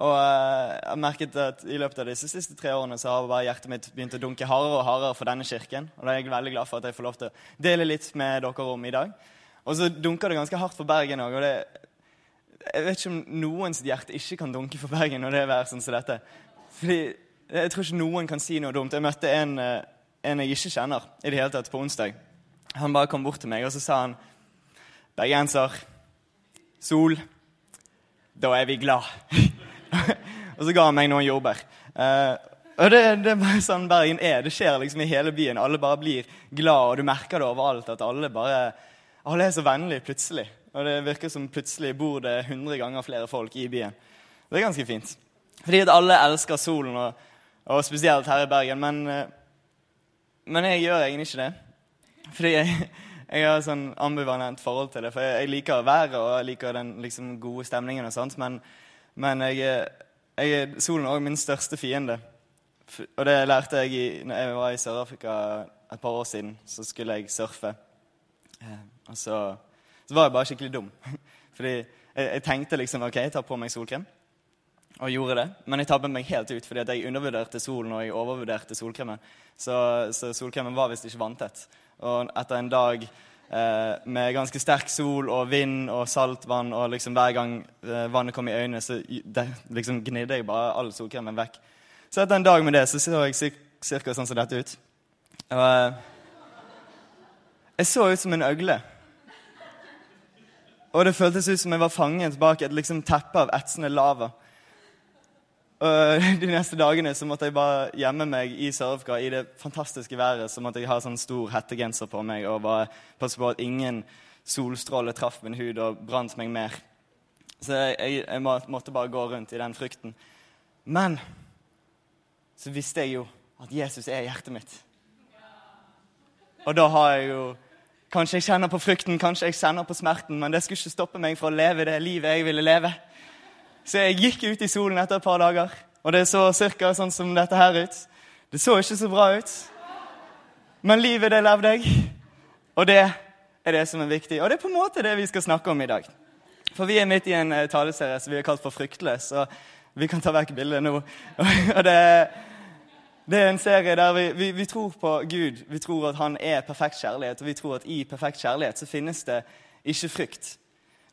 Og eh, jeg har merket at I løpet av disse siste tre årene så har bare hjertet mitt begynt å dunke hardere og hardere for denne kirken. Og det er jeg veldig glad for at jeg får lov til å dele litt med dere om i dag. Og så dunker det ganske hardt for Bergen òg. Jeg vet ikke om noens hjerte ikke kan dunke for Bergen når det er vær sånn som dette. Fordi Jeg tror ikke noen kan si noe dumt. Jeg møtte en, eh, en jeg ikke kjenner i det hele tatt på onsdag. Han bare kom bort til meg og så sa han, Bergenser, sol, da er vi glad. og så ga han meg noen jordbær. Uh, og det, det, er bare sånn Bergen er. Det skjer liksom i hele byen. Alle bare blir glad, og du merker det overalt. At alle bare Alle er så vennlige plutselig. Og det virker som plutselig bor det 100 ganger flere folk i byen. Det er ganske fint. Fordi at alle elsker solen, og, og spesielt her i Bergen. Men, uh, men jeg gjør egentlig ikke det. Fordi jeg, jeg har et sånn ambivalent forhold til det. For jeg, jeg liker været og jeg liker den liksom, gode stemningen. og sånt, Men, men jeg, jeg, solen er òg min største fiende. Og det lærte jeg i, når jeg var i Sør-Afrika et par år siden. Så skulle jeg surfe. Eh, og så, så var jeg bare skikkelig dum. Fordi jeg, jeg, tenkte liksom ok, jeg tar på meg solkrem. Og gjorde det. Men jeg tabbet meg helt ut fordi jeg undervurderte solen og jeg overvurderte solkremen. Så, så solkremen var visst ikke vanntett. Og etter en dag med ganske sterk sol og vind og saltvann, og liksom hver gang eh, vannet kom i øynene, så det, liksom gnidde jeg bare all solkremen vekk. Så etter en dag med det så så jeg ca. sånn som dette ut. Og eh, jeg så ut som en øgle. Og det føltes ut som jeg var fanget bak et liksom, teppe av etsende lava. Og De neste dagene så måtte jeg bare gjemme meg i Sør-Afrika i det fantastiske været. Så måtte jeg ha sånn stor hettegenser på meg og bare passe på at ingen solstråle traff min hud og brant meg mer. Så jeg, jeg, måtte bare gå rundt i den frykten. Men så visste jeg jo at Jesus er hjertet mitt. Og da har jeg jo Kanskje jeg kjenner på frykten, kanskje jeg kjenner på smerten, men det skulle ikke stoppe meg fra å leve det livet jeg ville leve. Så jeg gikk ut i solen etter et par dager, og det så cirka sånn som dette her ut. Det så ikke så bra ut, men livet, det levde jeg. Og det er det som er viktig. Og det er på en måte det vi skal snakke om i dag. For vi er midt i en taleserie som vi har kalt for Fryktløs. og vi kan ta vekk bildet nå. Og det, det er en serie der vi, vi, vi, tror på Gud. Vi tror at han er perfekt kjærlighet. Og vi tror at i perfekt kjærlighet så finnes det ikke frykt.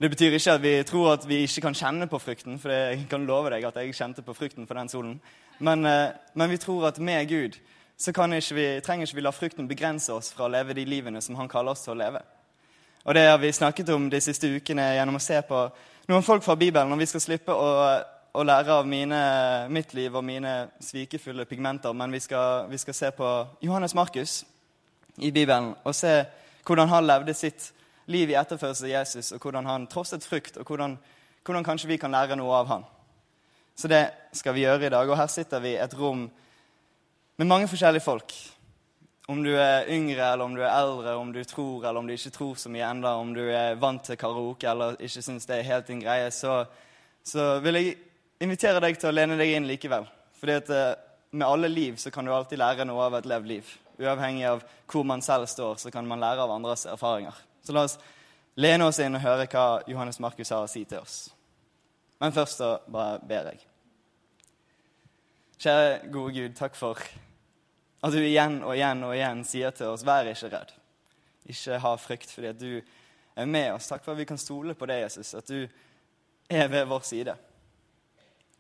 Det betyr ikke at vi tror at vi ikke kan kjenne på frykten, for jeg kan love deg at jeg kjente på frykten for den solen. Men, eh, men vi tror at med Gud så ikke vi, trenger ikke vi la frykten begrense oss fra å leve de livene som han kaller oss til å leve. Og det har vi snakket om de siste ukene gjennom å se på noen folk fra Bibelen. Og vi skal slippe å å lære av mine, mitt liv og mine svikefulle pigmenter, men vi skal, vi skal se på Johannes Markus i Bibelen og se hvordan han levde sitt liv i etterførelse av Jesus, og hvordan han trosset frykt, og hvordan, hvordan, kanskje vi kan lære noe av han. Så det skal vi gjøre i dag. Og her sitter vi i et rom med mange forskjellige folk. Om du er yngre, eller om du er eldre, om du tror eller om du ikke tror så mye enda, om du er vant til karaoke eller ikke syns det er helt din greie, så, så vil jeg invitere deg til å lene deg inn likevel. Fordi at eh, med alle liv så kan du alltid lære noe av et levd liv. Uavhengig av hvor man selv står, så kan man lære av andres erfaringer. Så la oss lene oss inn og høre hva Johannes Markus har å si til oss. Men først så bare ber jeg. Kjære gode Gud, takk for at du igjen og igjen og igjen sier til oss, vær ikke redd. Ikke ha frykt fordi at du er med oss. Takk for at vi kan stole på deg, Jesus, at du er ved vår side.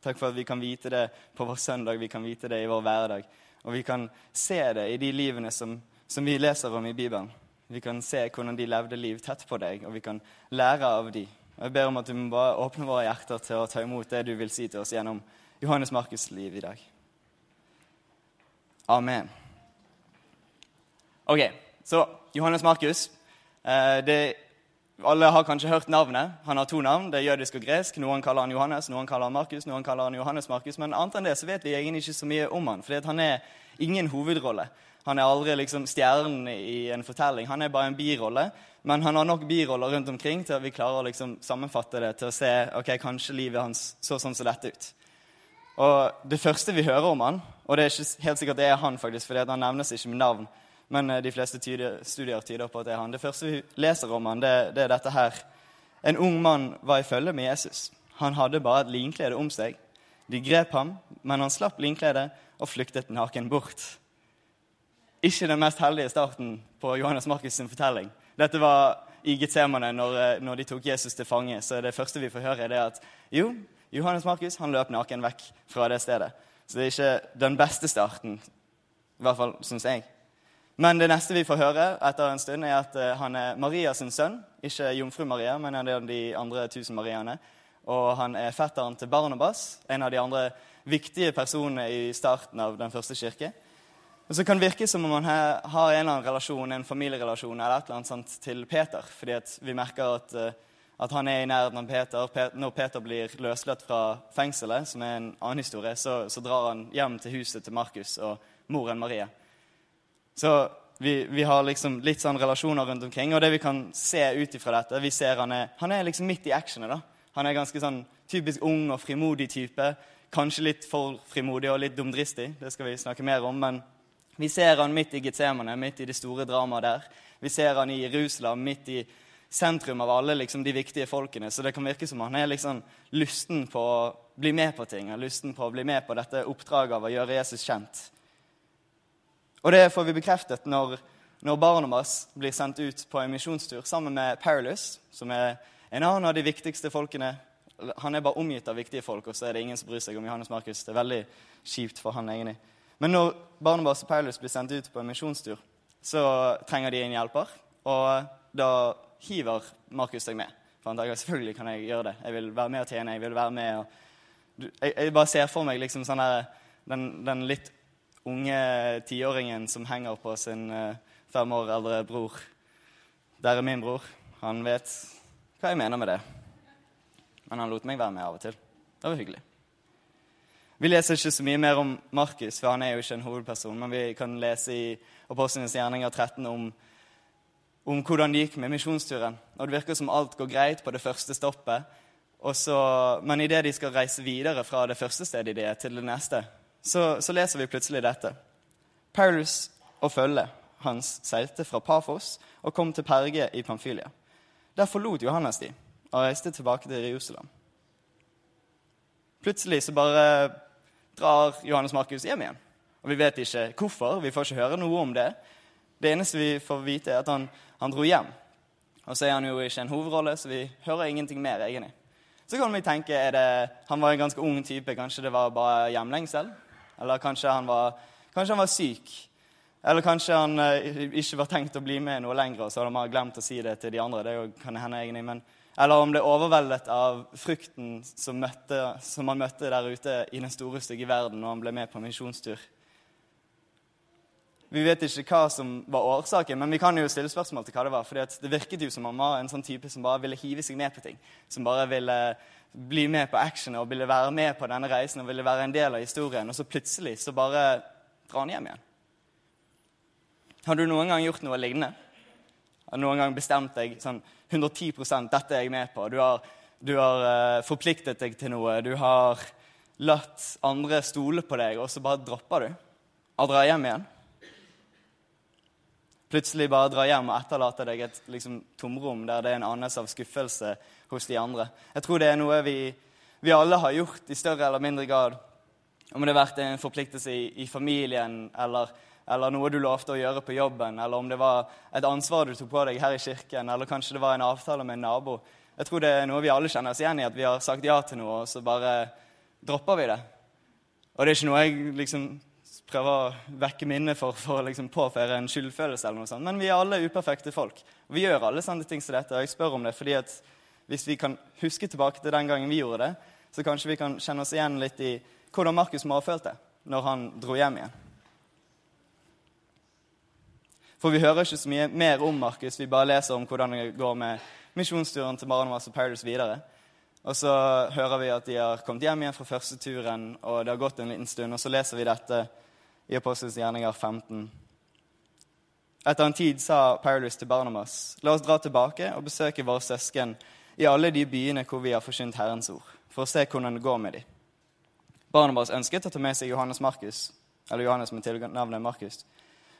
Takk for at vi kan vite det på vår søndag, vi kan vite det i vår hverdag. Og vi kan se det i de livene som, som vi leser om i Bibelen. Vi kan se hvordan de levde liv tett på deg, og vi kan lære av de. Og Jeg ber om at du må bare åpne våre hjerter til å ta imot det du vil si til oss gjennom Johannes Markus' liv i dag. Amen. Ok, så Johannes Markus. Eh, alle har kanskje hørt navnet. Han har to navn. det er jødisk og gresk. Noen kaller han Johannes, noen kaller han Markus, noen kaller han Johannes Markus. Men annet enn det så vet vi egentlig ikke så mye om han, fordi han er ingen hovedrolle. Han er aldri liksom stjernen i en fortelling. Han er bare en birolle. Men han har nok biroller rundt omkring til at vi klarer å liksom sammenfatte det til å se ok, kanskje livet hans så sånn som dette ut. Og Det første vi hører om han, og det er ikke helt sikkert det er han, faktisk, for han nevnes ikke med navn, men eh, de fleste studier tyder på at det er han. Det første vi leser om han, det, det er dette her. En ung mann var i følge med Jesus. Han hadde bare et linklede om seg. De grep ham, men han slapp linkledet og flyktet naken bort. Ikke den mest heldige starten på Johannes Markus' sin fortelling. Dette var i Getsemane, når, eh, når de tok Jesus til fange. Så det første vi får høre, er at jo, Johannes Markus han løp naken vekk fra det stedet. Så det er ikke den beste starten, i hvert fall syns jeg. Men det neste vi får høre etter en stund, er at eh, han er Marias sønn. Ikke jomfru Maria, men en av de andre tusen Mariaene. Og han er fetteren til Barnabas, en av de andre viktige personene i starten av den første kirke. Og så kan det virke som om han har en eller annen relasjon, en familierelasjon eller et eller annet sånt til Peter. fordi vi merker at, eh, at, han er i nærheten av Peter. Når Peter blir løslatt fra fengselet, som er en annen historie, så, så drar han hjem til huset til Markus og moren Maria. Så vi, vi, har liksom litt sånn relasjoner rundt omkring. Og det vi kan se ut ifra dette vi ser Han er, han er liksom midt i actionet. da. Han er ganske sånn typisk ung og frimodig type. Kanskje litt for frimodig og litt dumdristig. Det skal vi snakke mer om. Men vi ser han midt i Getsemane, midt i det store dramaet der. Vi ser han i Jerusalem, midt i sentrum av alle liksom, de viktige folkene. Så det kan virke som han er liksom lysten på å bli med på ting. og Lysten på å bli med på dette oppdraget av å gjøre Jesus kjent. Og det får vi bekreftet når, når Barnabas blir sendt ut på en misjonstur sammen med Paralus, som er en annen av de viktigste folkene. Han er bare omgitt av viktige folk, og så er det ingen som bryr seg om Johannes Markus. Det er veldig kjipt for han egentlig. Men når Barnabas og Paulus blir sendt ut på en misjonstur, så trenger de en hjelper. Og da hiver Markus seg med. For han tenker selvfølgelig kan jeg gjøre det. Jeg vil være med og tjene. Jeg vil være med og jeg, jeg bare ser for meg liksom sånn der, den, den litt unge tiåringen som henger på sin eh, fem år eldre bror. Der er min bror. Han vet hva jeg mener med det. Men han lot meg være med av og til. Det var hyggelig. Vi leser ikke så mye mer om Markus, for han er jo ikke en hovedperson. Men vi kan lese i Apostlenes gjerninger 13 om, om hvordan det gikk med misjonsturen. Og Det virker som alt går greit på det første stoppet. Så, men idet de skal reise videre fra det første stedet de er, til det neste, så, så leser vi plutselig dette. Paulus og følget hans seilte fra Pafos og kom til Perge i Pamfylia. Der forlot Johannes de og reiste tilbake til Jerusalem. Plutselig så bare drar Johannes Markus hjem igjen. Og Vi vet ikke hvorfor, vi får ikke høre noe om det. Det eneste vi får vite, er at han, han dro hjem. Og så er han jo ikke en hovedrolle, så vi hører ingenting mer, egentlig. Så kan vi tenke er det, han var en ganske ung type. Kanskje det var bare hjemlengsel? Eller kanskje han var, kanskje han var syk. Eller kanskje han eh, ikke var tenkt å bli med noe lenger, og så hadde man glemt å si det til de andre. det kan hende egentlig, men, Eller om det er overveldet av frukten som, møtte, som han møtte der ute i den store, stygge verden når han ble med på misjonstur. Vi vet ikke hva som var årsaken, men vi kan jo stille spørsmål til hva det var. For Det virket jo som han var en sånn type som bare ville hive seg med på ting. Som bare ville bli med på actionet og ville være med på denne reisen og ville være en del av historien. Og så plutselig så bare drar han hjem igjen. Har du noen gang gjort noe lignende? Noen gang bestemt deg sånn 110 dette er jeg med på? Du har, du har uh, forpliktet deg til noe. Du har latt andre stole på deg, og så bare dropper du og drar hjem igjen. Plutselig bare drar hjem og etterlater deg et liksom, tomrom der det er en anelse av skuffelse hos de andre. Jeg tror det er noe vi, vi alle har gjort i større eller mindre grad. Om det har vært en forpliktelse i, i familien, eller, eller, noe du lovte å gjøre på jobben, eller om det var et ansvar du tok på deg her i kirken, eller kanskje det var en avtale med en nabo. Jeg tror det er noe vi alle kjenner oss igjen i, at vi har sagt ja til noe, og så bare dropper vi det. Og det er ikke noe jeg liksom prøver å vekke minnet for, for å liksom påføre en skyldfølelse. eller noe sånt. Men vi er alle uperfekte folk. Og vi gjør alle sånne ting som dette. Og jeg spør om det fordi at hvis vi kan huske tilbake til den gangen vi gjorde det, så kanskje vi kan kjenne oss igjen litt i hvordan Markus må ha følt det når han dro hjem igjen. For vi hører ikke så mye mer om Markus, vi bare leser om hvordan det går med, misjonsturen til Barnevas og Paradise videre. Og så hører vi at de har kommet hjem igjen fra første turen, og det har gått en liten stund. Og så leser vi dette i Apostels gjerninger 15. Etter en tid sa Paradise til Barnabas.: La oss dra tilbake og besøke våre søsken i alle de byene hvor vi har forsynt Herrens ord, for å se hvordan det går med dem. Barnabas ønsket å ta med seg Johannes Markus, eller Johannes med tilnavnet Markus.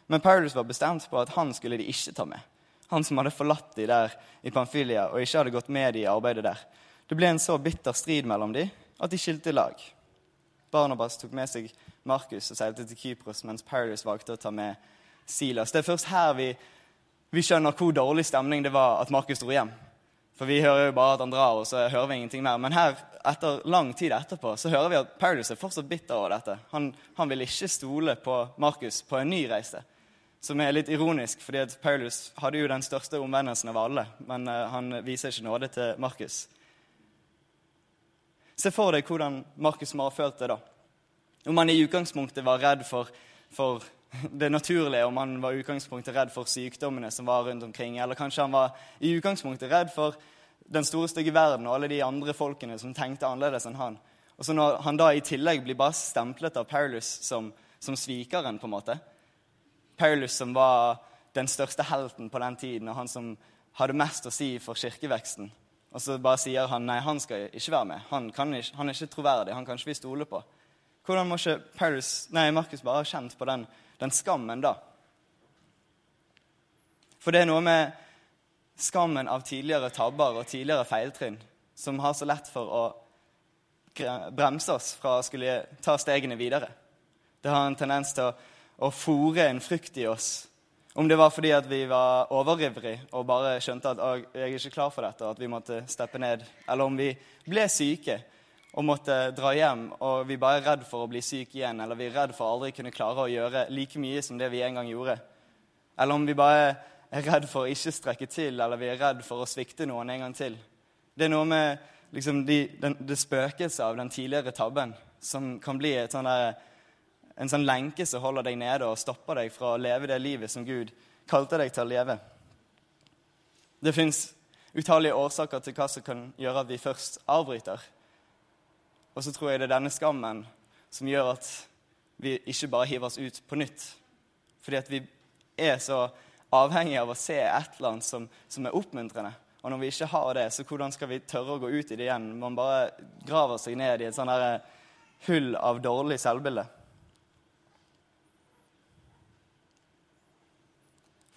Men Paulus var bestemt på at han skulle de ikke ta med. Han som hadde forlatt de der i Pamphylia og ikke hadde gått med de i arbeidet der. Det ble en så bitter strid mellom de at de skilte lag. Barnabas tok med seg Markus og seilte til Kypros, mens Paulus valgte å ta med Silas. Det er først her vi, vi skjønner hvor dårlig stemning det var at Markus dro hjem. For vi hører jo bare at han drar, og så hører vi ingenting mer. Men her, etter lang tid etterpå, så hører vi at Paulus er fortsatt bitter over dette. Han, han vil ikke stole på Markus på en ny reise. Som er litt ironisk, fordi at Paulus hadde jo den største omvendelsen av alle. Men uh, han viser ikke nåde til Markus. Se for deg hvordan Markus må ha følt det da. Om han i utgangspunktet var redd for, for det naturlige, om han var i utgangspunktet redd for sykdommene som var rundt omkring, eller kanskje han var i utgangspunktet redd for den store, stygge verden og alle de andre folkene som tenkte annerledes enn han. Og så når han da i tillegg blir bare stemplet av Paulus som, som svikeren, på en måte Paulus som var den største helten på den tiden, og han som hadde mest å si for kirkeveksten. Og så bare sier han nei, han skal ikke være med. Han, ikke, han er ikke troverdig. Han kan ikke vi stole på. Hvordan må ikke Paulus, nei, Markus bare ha kjent på den den skammen da. For det er noe med skammen av tidligere tabber og tidligere feiltrinn som har så lett for å bremse oss fra å skulle ta stegene videre. Det har en tendens til å, å fòre en frykt i oss. Om det var fordi at vi var overivrige og bare skjønte at jeg er ikke klar for dette, og at vi måtte steppe ned, eller om vi ble syke og måtte dra hjem, og vi bare er redd for å bli syke igjen, eller vi er redd for å aldri kunne klare å gjøre like mye som det vi en gang gjorde. Eller om vi bare er redd for å ikke strekke til, eller vi er redd for å svikte noen en gang til. Det er noe med liksom, de, den, det spøkelset av den tidligere tabben som kan bli et sånn der, en sånn lenke som holder deg nede og stopper deg fra å leve det livet som Gud kalte deg til å leve. Det fins utallige årsaker til hva som kan gjøre at vi først avbryter. Og så tror jeg det er denne skammen som gjør at vi ikke bare hiver oss ut på nytt. Fordi at vi er så avhengige av å se et eller annet som, som er oppmuntrende. Og når vi ikke har det, så hvordan skal vi tørre å gå ut i det igjen? Man bare graver seg ned i et sånn hull av dårlig selvbilde.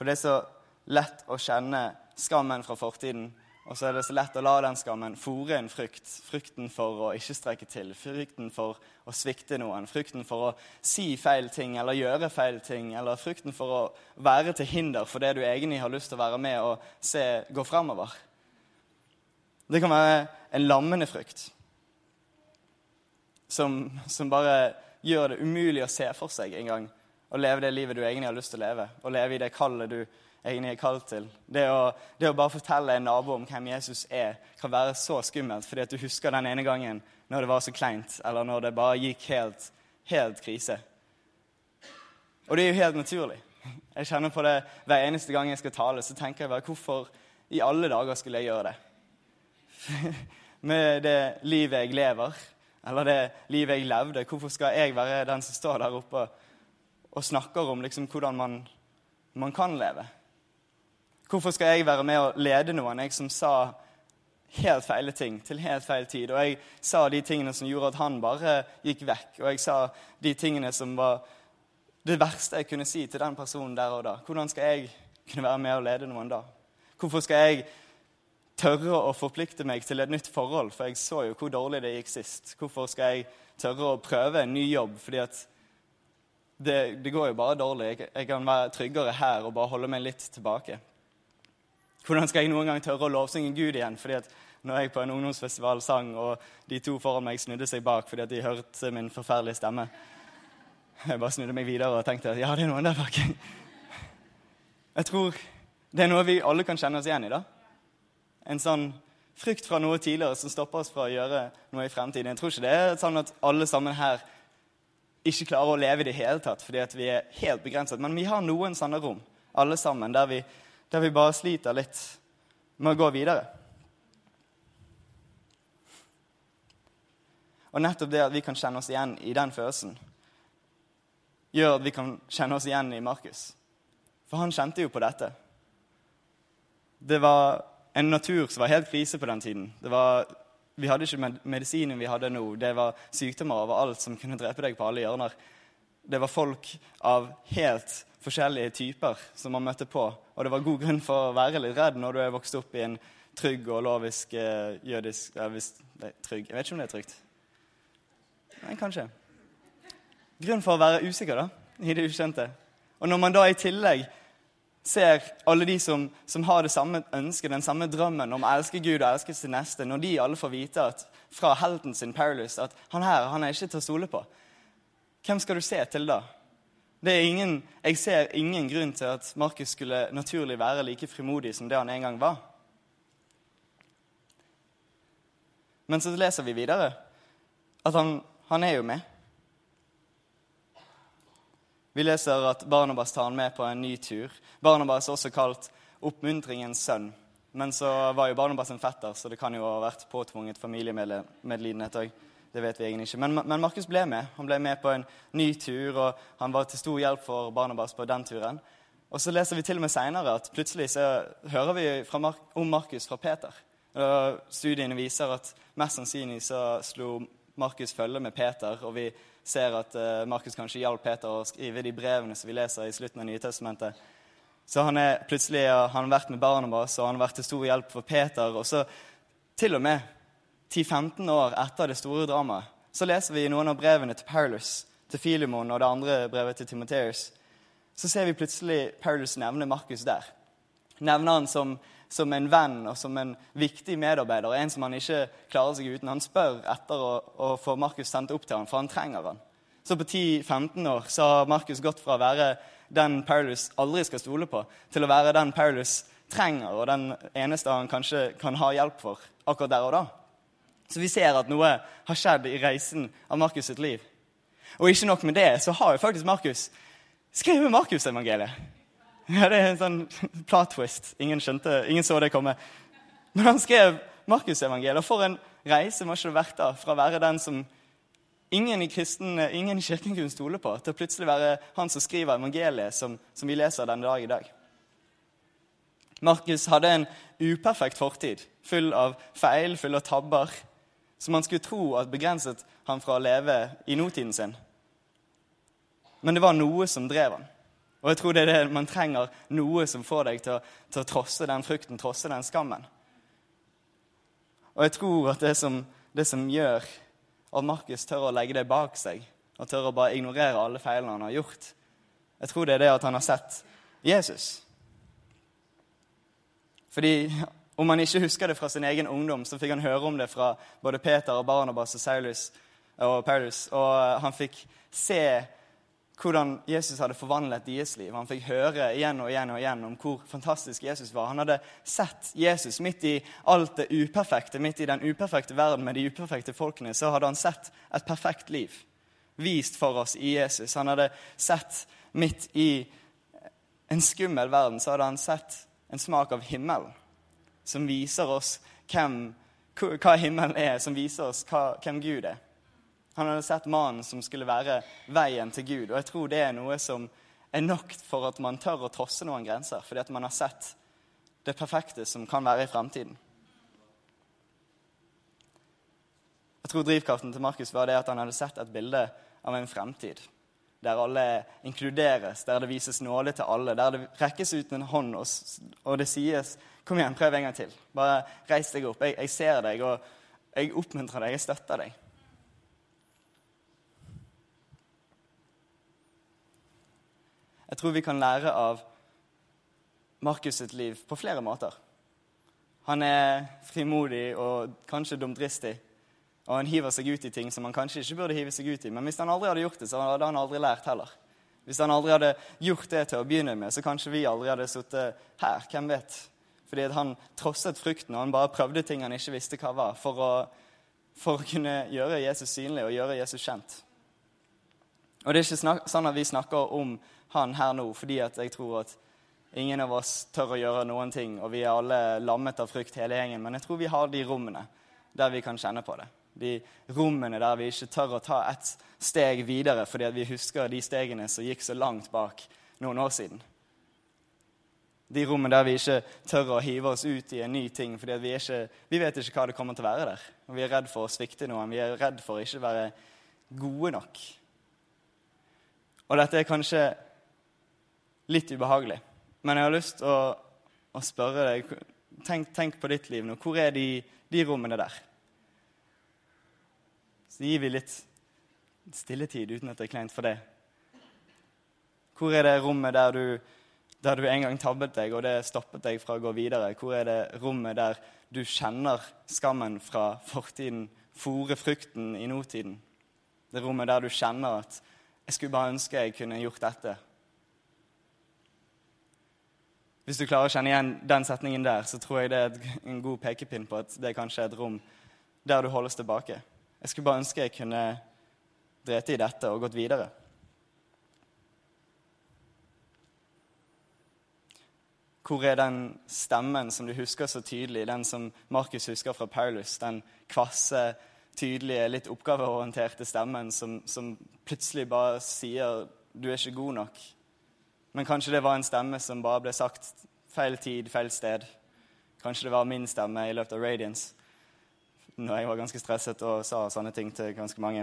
For det er så lett å kjenne skammen fra fortiden og så er det så lett å la den skammen fòre en frykt. Frykten for å ikke strekke til, frykten for å svikte noen, frykten for å si feil ting eller gjøre feil ting, eller frykten for å være til hinder for det du egentlig har lyst til å være med og se gå fremover. Det kan være en lammende frykt som, som bare gjør det umulig å se for seg en gang å leve det livet du egentlig har lyst til å leve, å leve i det kallet du egentlig er kalt til. Det å, det å, bare fortelle en nabo om hvem Jesus er, kan være så skummelt fordi at du husker den ene gangen når det var så kleint, eller når det bare gikk helt, helt krise. Og det er jo helt naturlig. Jeg kjenner på det hver eneste gang jeg skal tale, så tenker jeg bare hvorfor i alle dager skulle jeg gjøre det? Med det livet jeg lever, eller det livet jeg levde, hvorfor skal jeg være den som står der oppe snakker om liksom hvordan man, man kan leve? Hvorfor skal jeg være med og lede noen, jeg som sa helt feile ting til helt feil tid? Og jeg sa de tingene som gjorde at han bare gikk vekk. Og jeg sa de tingene som var det verste jeg kunne si til den personen der og da. Hvordan skal jeg kunne være med og lede noen da? Hvorfor skal jeg tørre å forplikte meg til et nytt forhold? For jeg så jo hvor dårlig det gikk sist. Hvorfor skal jeg tørre å prøve en ny jobb? Fordi at det, det går jo bare dårlig. Jeg, jeg kan være tryggere her og bare holde meg litt tilbake. Hvordan skal jeg noen gang tørre å lovsynge Gud igjen? Fordi at når jeg på en ungdomsfestival sang, og de to foran meg snudde seg bak fordi at de hørte min forferdelige stemme Jeg bare snudde meg videre og tenkte at ja, det er noen der bak. Jeg tror det er noe vi alle kan kjenne oss igjen i. da. En sånn frykt fra noe tidligere som stopper oss fra å gjøre noe i fremtiden. Jeg tror ikke det er sånn at alle sammen her ikke klarer å leve i det hele tatt fordi at vi er helt begrenset. Men vi har noen sånne rom, alle sammen, der vi der vi bare sliter litt med å gå videre. Og nettopp det at vi kan kjenne oss igjen i den følelsen, gjør at vi kan kjenne oss igjen i Markus. For han kjente jo på dette. Det var en natur som var helt krise på den tiden. Det Var, vi hadde ikke medisinen vi hadde nå. Det var sykdommer overalt som kunne drepe deg på alle hjørner. Det var folk av helt forskjellige typer som man møtte på. Og det var god grunn for å være litt redd når du er vokst opp i en trygg og lovisk eh, jødisk ja, hvis, Trygg Jeg vet ikke om det er trygt. Men kanskje. Grunn for å være usikker da, i det ukjente. Og når man da i tillegg ser alle de som, som, har det samme ønsket, den samme drømmen om å elske Gud og elske sin neste, når de alle får vite at, fra helten sin Paradise at han her han er ikke til å stole på, hvem skal du se til da? Det er ingen, jeg ser ingen grunn til at Markus skulle naturlig være like frimodig som det han en gang var. Men så leser vi videre at han han er jo med. Vi leser at Barnabas tar han med på en ny tur. Barnabas er også kalt oppmuntringens sønn. Men så var jo Barnabas en fetter, så det kan jo ha vært påtvunget familiemedlidenhet òg. Det vet vi egentlig ikke. Men, men, Markus ble med. Han ble med på en ny tur, og han var til stor hjelp for Barnabas på den turen. Og så leser vi til og med seinere at plutselig så hører vi Mar om Markus fra Peter. Og studiene viser at mest sannsynlig så slo Markus følge med Peter, og vi ser at uh, Markus kanskje hjalp Peter å skrive de brevene som vi leser i slutten av Nytestamentet. Så han er plutselig han har vært med Barnabas, og han har vært til stor hjelp for Peter. Og så til og med 10-15 år etter det store dramaet så leser vi noen av brevene til Paulus, til Filimon og det andre brevet til Timoteus. Så ser vi plutselig Paulus nevne Markus der. Nevner han som som en venn og som en viktig medarbeider, en som han ikke klarer seg uten. Han spør etter å, å få Markus sendt opp til ham, for han trenger han. Så på 10-15 år så har Markus gått fra å være den Paulus aldri skal stole på, til å være den Paulus trenger, og den eneste han kanskje kan ha hjelp for akkurat der og da. Så vi ser at noe har skjedd i reisen av Markus sitt liv. Og ikke nok med det, så har jo faktisk Markus skrevet Markusevangeliet. Ja, Det er en sånn plot-twist. Ingen skjønte, ingen så det komme. Men han skrev Markusevangeliet. For en reise må ikke det vært da, fra å være den som ingen i, kristen, ingen i kirken kunne stole på, til å plutselig være han som skriver evangeliet som, som vi leser den dag i dag. Markus hadde en uperfekt fortid, full av feil, full av tabber, som man skulle tro at begrenset han fra å leve i nåtiden sin. Men det var noe som drev han. Og jeg tror det er det man trenger noe som får deg til å, til å trosse den frukten, trosse den skammen. Og jeg tror at det som, det som gjør at Markus tør å legge det bak seg, og tør å bare ignorere alle feilene han har gjort, jeg tror det er det at han har sett Jesus. Fordi om han ikke husker det fra sin egen ungdom, så fikk han høre om det fra både Peter og Barnabas og Saulus og Paulus. Og han fikk se hvordan Jesus hadde forvandlet deres liv. Han fikk høre igjen og igjen og igjen om hvor fantastisk Jesus var. Han hadde sett Jesus midt i alt det uperfekte, midt i den uperfekte verden med de uperfekte folkene. Så hadde han sett et perfekt liv vist for oss i Jesus. Han hadde sett midt i en skummel verden, så hadde han sett en smak av himmelen som viser oss hvem, hva himmelen er, som viser oss hva, hvem Gud er. Han hadde sett mannen som skulle være veien til Gud. Og jeg tror det er noe som er nok for at man tør å trosse noen grenser. Fordi at man har sett det perfekte som kan være i fremtiden. Jeg tror drivkraften til Markus var det at han hadde sett et bilde av en fremtid. Der alle inkluderes, der det vises nåde til alle, der det rekkes ut en hånd, og, og det sies 'Kom igjen, prøv en gang til. Bare reis deg opp. Jeg, jeg ser deg, og jeg oppmuntrer deg. Jeg støtter deg.' Jeg tror vi kan lære av Markus sitt liv på flere måter. Han er frimodig og kanskje dumdristig. Og han hiver seg ut i ting som han kanskje ikke burde hive seg ut i. Men hvis han aldri hadde gjort det, så hadde han aldri lært heller. Hvis han aldri hadde gjort det til å begynne med, så kanskje vi aldri hadde sittet her. Hvem vet? Fordi han trosset frykten, og han bare prøvde ting han ikke visste hva var, for å, for å kunne gjøre Jesus synlig og gjøre Jesus kjent. Og det er ikke sånn at vi snakker om han her nå fordi at jeg tror at Ingen av oss tør å gjøre noen ting, og vi er alle lammet av frykt, hele gjengen. Men jeg tror vi har de rommene der vi kan kjenne på det. De rommene der vi ikke tør å ta et steg videre fordi vi husker de stegene som gikk så langt bak noen år siden. De rommene der vi ikke tør å hive oss ut i en ny ting fordi vi, ikke, vi vet ikke hva det kommer til å være der. Og vi er redd for å svikte noen. Vi er redd for å ikke være gode nok. Og dette er kanskje litt ubehagelig. Men jeg har lyst til å, å, spørre deg tenk, tenk, på ditt liv nå. Hvor er de, de rommene der? Så gir vi litt stilletid uten at det er kleint for det. Hvor er det rommet der du, der du en gang tabbet deg, og det stoppet deg fra å gå videre? Hvor er det rommet der du kjenner skammen fra fortiden, fòre frukten i nåtiden? Det rommet der du kjenner at 'jeg skulle bare ønske jeg kunne gjort dette', hvis du klarer å kjenne igjen den setningen der, så tror jeg det er en god pekepinn på at det er kanskje et rom der du holdes tilbake. Jeg skulle bare ønske jeg kunne drete i dette og gått videre. Hvor er den stemmen som du husker så tydelig, den som Markus husker fra Paulus? Den kvasse, tydelige, litt oppgaveorienterte stemmen som, som plutselig bare sier 'du er ikke god nok'. Men kanskje det var en stemme som bare ble sagt feil tid, feil sted. Kanskje det var min stemme i løpet av Radiance når jeg var ganske stresset og sa sånne ting til ganske mange.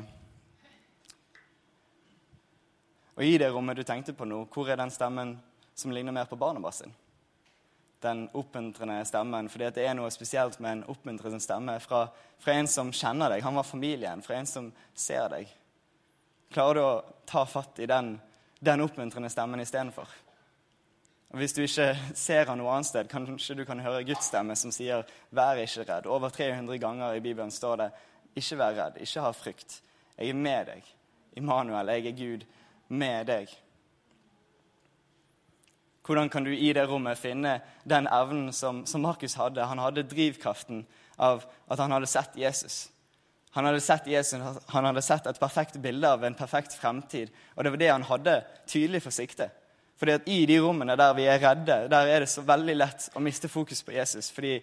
Og i det rommet du tenkte på nå, hvor er den stemmen som ligner mer på Barnabas sin? Den oppmuntrende stemmen. fordi det er noe spesielt med en oppmuntrende stemme fra, fra en som kjenner deg. Han var familien. Fra en som ser deg. Klarer du å ta fatt i den den oppmuntrende stemmen istedenfor. Og Hvis du ikke ser han noe annet sted, kanskje du kan høre Guds stemme som sier 'vær ikke redd'. Over 300 ganger i Bibelen står det 'ikke vær redd', 'ikke ha frykt'. Jeg er med deg. Immanuel, jeg er Gud med deg. Hvordan kan du i det rommet finne den evnen som, som Markus hadde? Han hadde drivkraften av at han hadde sett Jesus. Han hadde sett Jesus, han hadde sett et perfekt bilde av en perfekt fremtid. Og det var det han hadde tydelig for sikte. Fordi at I de rommene der vi er redde, der er det så veldig lett å miste fokus på Jesus. Fordi,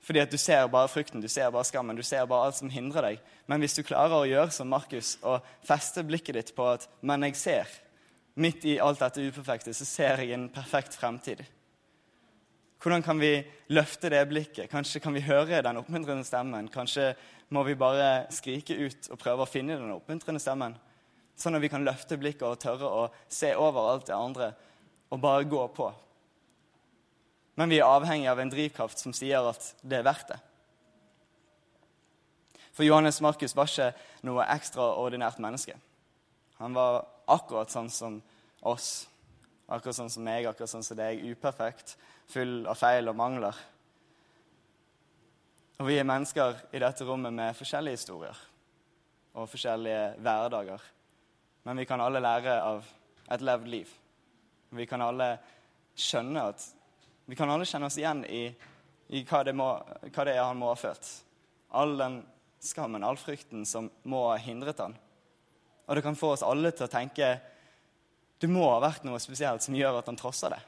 fordi at du ser bare frukten, du ser bare skammen, du ser bare alt som hindrer deg. Men hvis du klarer å gjøre som Markus og feste blikket ditt på at 'men jeg ser', midt i alt dette uperfekte, så ser jeg en perfekt fremtid. Hvordan kan vi løfte det blikket? Kanskje kan vi høre den oppmuntrende stemmen? Kanskje må vi bare skrike ut og prøve å finne den oppmuntrende stemmen. Sånn at vi kan løfte blikket og tørre å se over alt det andre og bare gå på. Men vi er avhengig av en drivkraft som sier at det er verdt det. For Johannes Markus var ikke noe ekstraordinært menneske. Han var akkurat sånn som oss. Akkurat sånn som meg, akkurat sånn som deg. Uperfekt, full av feil og mangler. Og vi er mennesker i dette rommet med forskjellige historier og forskjellige hverdager. Men vi kan alle lære av et levd liv. Vi kan alle skjønne at Vi kan alle kjenne oss igjen i, i hva, det må, hva, det er han må ha følt. All den skammen, all frykten som må ha hindret han. Og det kan få oss alle til å tenke det må ha vært noe spesielt som gjør at han trosser det.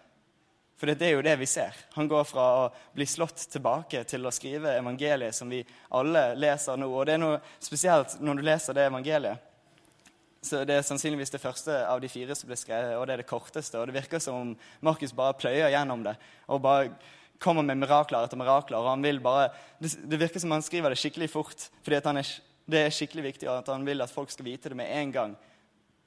For det er jo det vi ser. Han går fra å bli slått tilbake til å skrive evangeliet som vi alle leser nå. Og det er noe spesielt når du leser det evangeliet. Så Det er sannsynligvis det første av de fire som ble skrevet, og det er det korteste. Og det virker som om Markus bare pløyer gjennom det og bare kommer med mirakler etter mirakler. og han vil bare, Det, det virker som han skriver det skikkelig fort, fordi det er skikkelig viktig at han vil at folk skal vite det med en gang.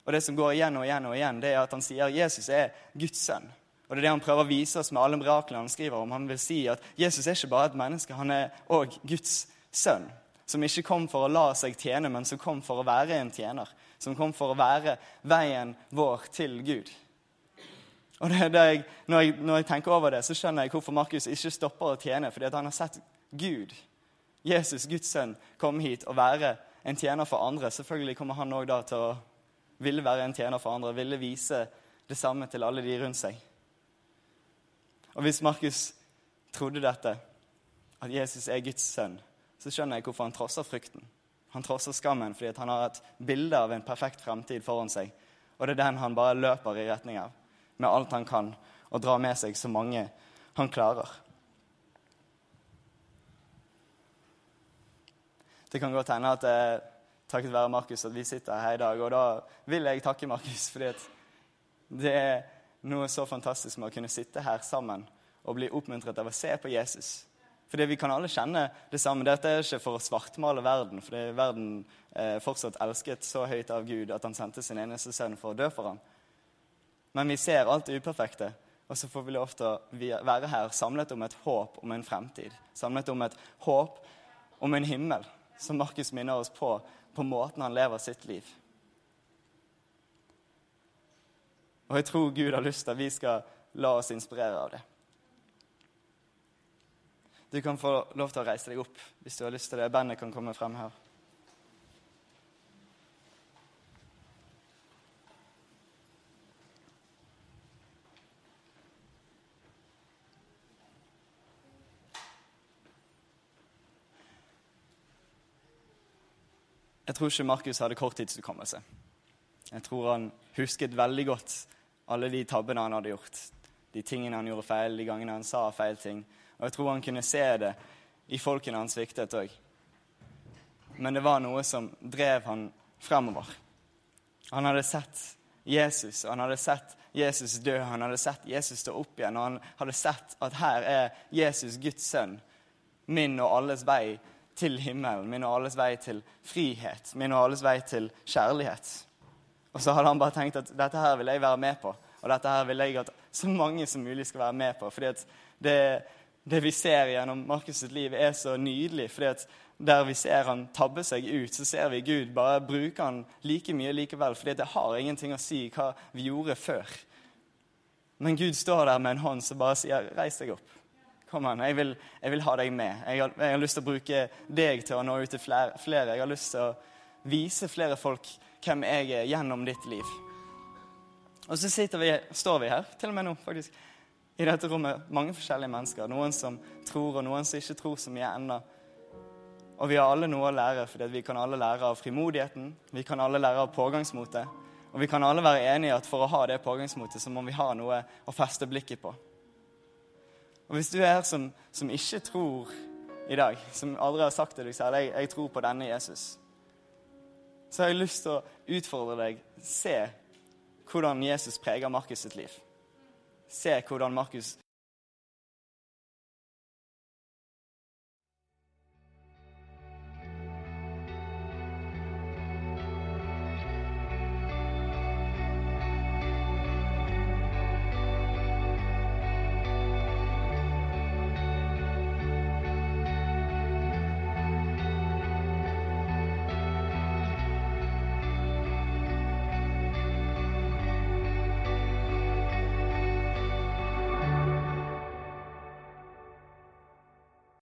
Og det som går igjen og igjen og igjen, det er at han sier Jesus er Guds sønn. Og Det er det han prøver å vise oss med alle miraklene han skriver om. Han vil si at Jesus er ikke bare et menneske, han er òg Guds sønn. Som ikke kom for å la seg tjene, men som kom for å være en tjener. Som kom for å være veien vår til Gud. Og det, det jeg, når, jeg, når, jeg, tenker over det, så skjønner jeg hvorfor Markus ikke stopper å tjene. Fordi han har sett Gud, Jesus, Guds sønn, komme hit og være en tjener for andre. Selvfølgelig kommer han òg da til å ville være en tjener for andre, ville vise det samme til alle de rundt seg. Og hvis Markus trodde dette, at Jesus er Guds sønn, så skjønner jeg hvorfor han trosser frykten. Han trosser skammen fordi han har et bilde av en perfekt fremtid foran seg. Og det er den han bare løper i retning av, med alt han kan. og drar med seg så mange han klarer. Det kan godt hende at det er takket være Markus at vi sitter her i dag. Og da vil jeg takke Markus, fordi det er noe så fantastisk med å kunne sitte her sammen og bli oppmuntret av å se på Jesus. Fordi vi kan alle kjenne det samme. Dette er ikke for å svartmale verden, fordi verden er fortsatt elsket så høyt av Gud at han sendte sin eneste sønn for å dø for ham. Men vi ser alt det uperfekte, og så får vi å være her samlet om et håp om en fremtid. Samlet om et håp om en himmel, som Markus minner oss på på måten han lever sitt liv. Og jeg tror Gud har lyst til at vi skal la oss inspirere av det. Du kan få lov til å reise deg opp hvis du har lyst til det. Bandet kan komme frem her. Jeg tror ikke Markus hadde korttidshukommelse. Jeg tror han husket veldig godt alle de tabbene han hadde gjort. De tingene han gjorde feil, de gangene han sa feil ting. Og jeg tror han kunne se det i folkene han sviktet òg. Men det var noe som drev han fremover. Han hadde sett Jesus, han hadde sett Jesus dø. Han hadde sett Jesus stå opp igjen, og han hadde sett at her er Jesus, Guds sønn, min og alles vei til himmelen, min og alles vei til frihet, min og alles vei til kjærlighet. Og så hadde han bare tenkt at dette her vil jeg være med på, og dette her vil jeg at så mange som mulig skal være med på. fordi at det, det vi ser gjennom Markus' sitt liv, er så nydelig. fordi at der vi ser han tabbe seg ut, så ser vi Gud bare bruke han like mye likevel. fordi det har ingenting å si hva vi gjorde før. Men Gud står der med en hånd som bare sier 'reis deg opp'. Kom an, jeg vil, jeg vil ha deg med. Jeg har, jeg har, lyst til å bruke deg til å nå ut til flere. Jeg har lyst til å vise flere folk hvem jeg er gjennom ditt liv. Og så vi, står vi her, til og med nå, faktisk, i dette rommet, mange forskjellige mennesker. Noen som tror, og noen som ikke tror så mye ennå. Og vi har alle noe å lære, for vi kan alle lære av frimodigheten. Vi kan alle lære av pågangsmotet. Og vi kan alle være enige at for å ha det pågangsmotet, så må vi ha noe å feste blikket på. Og Hvis du er her som, som ikke tror i dag, som aldri har sagt til deg selv jeg, jeg tror på denne Jesus, så har jeg lyst til å utfordre deg. Se hvordan Jesus preger Markus sitt liv. Se hvordan Markus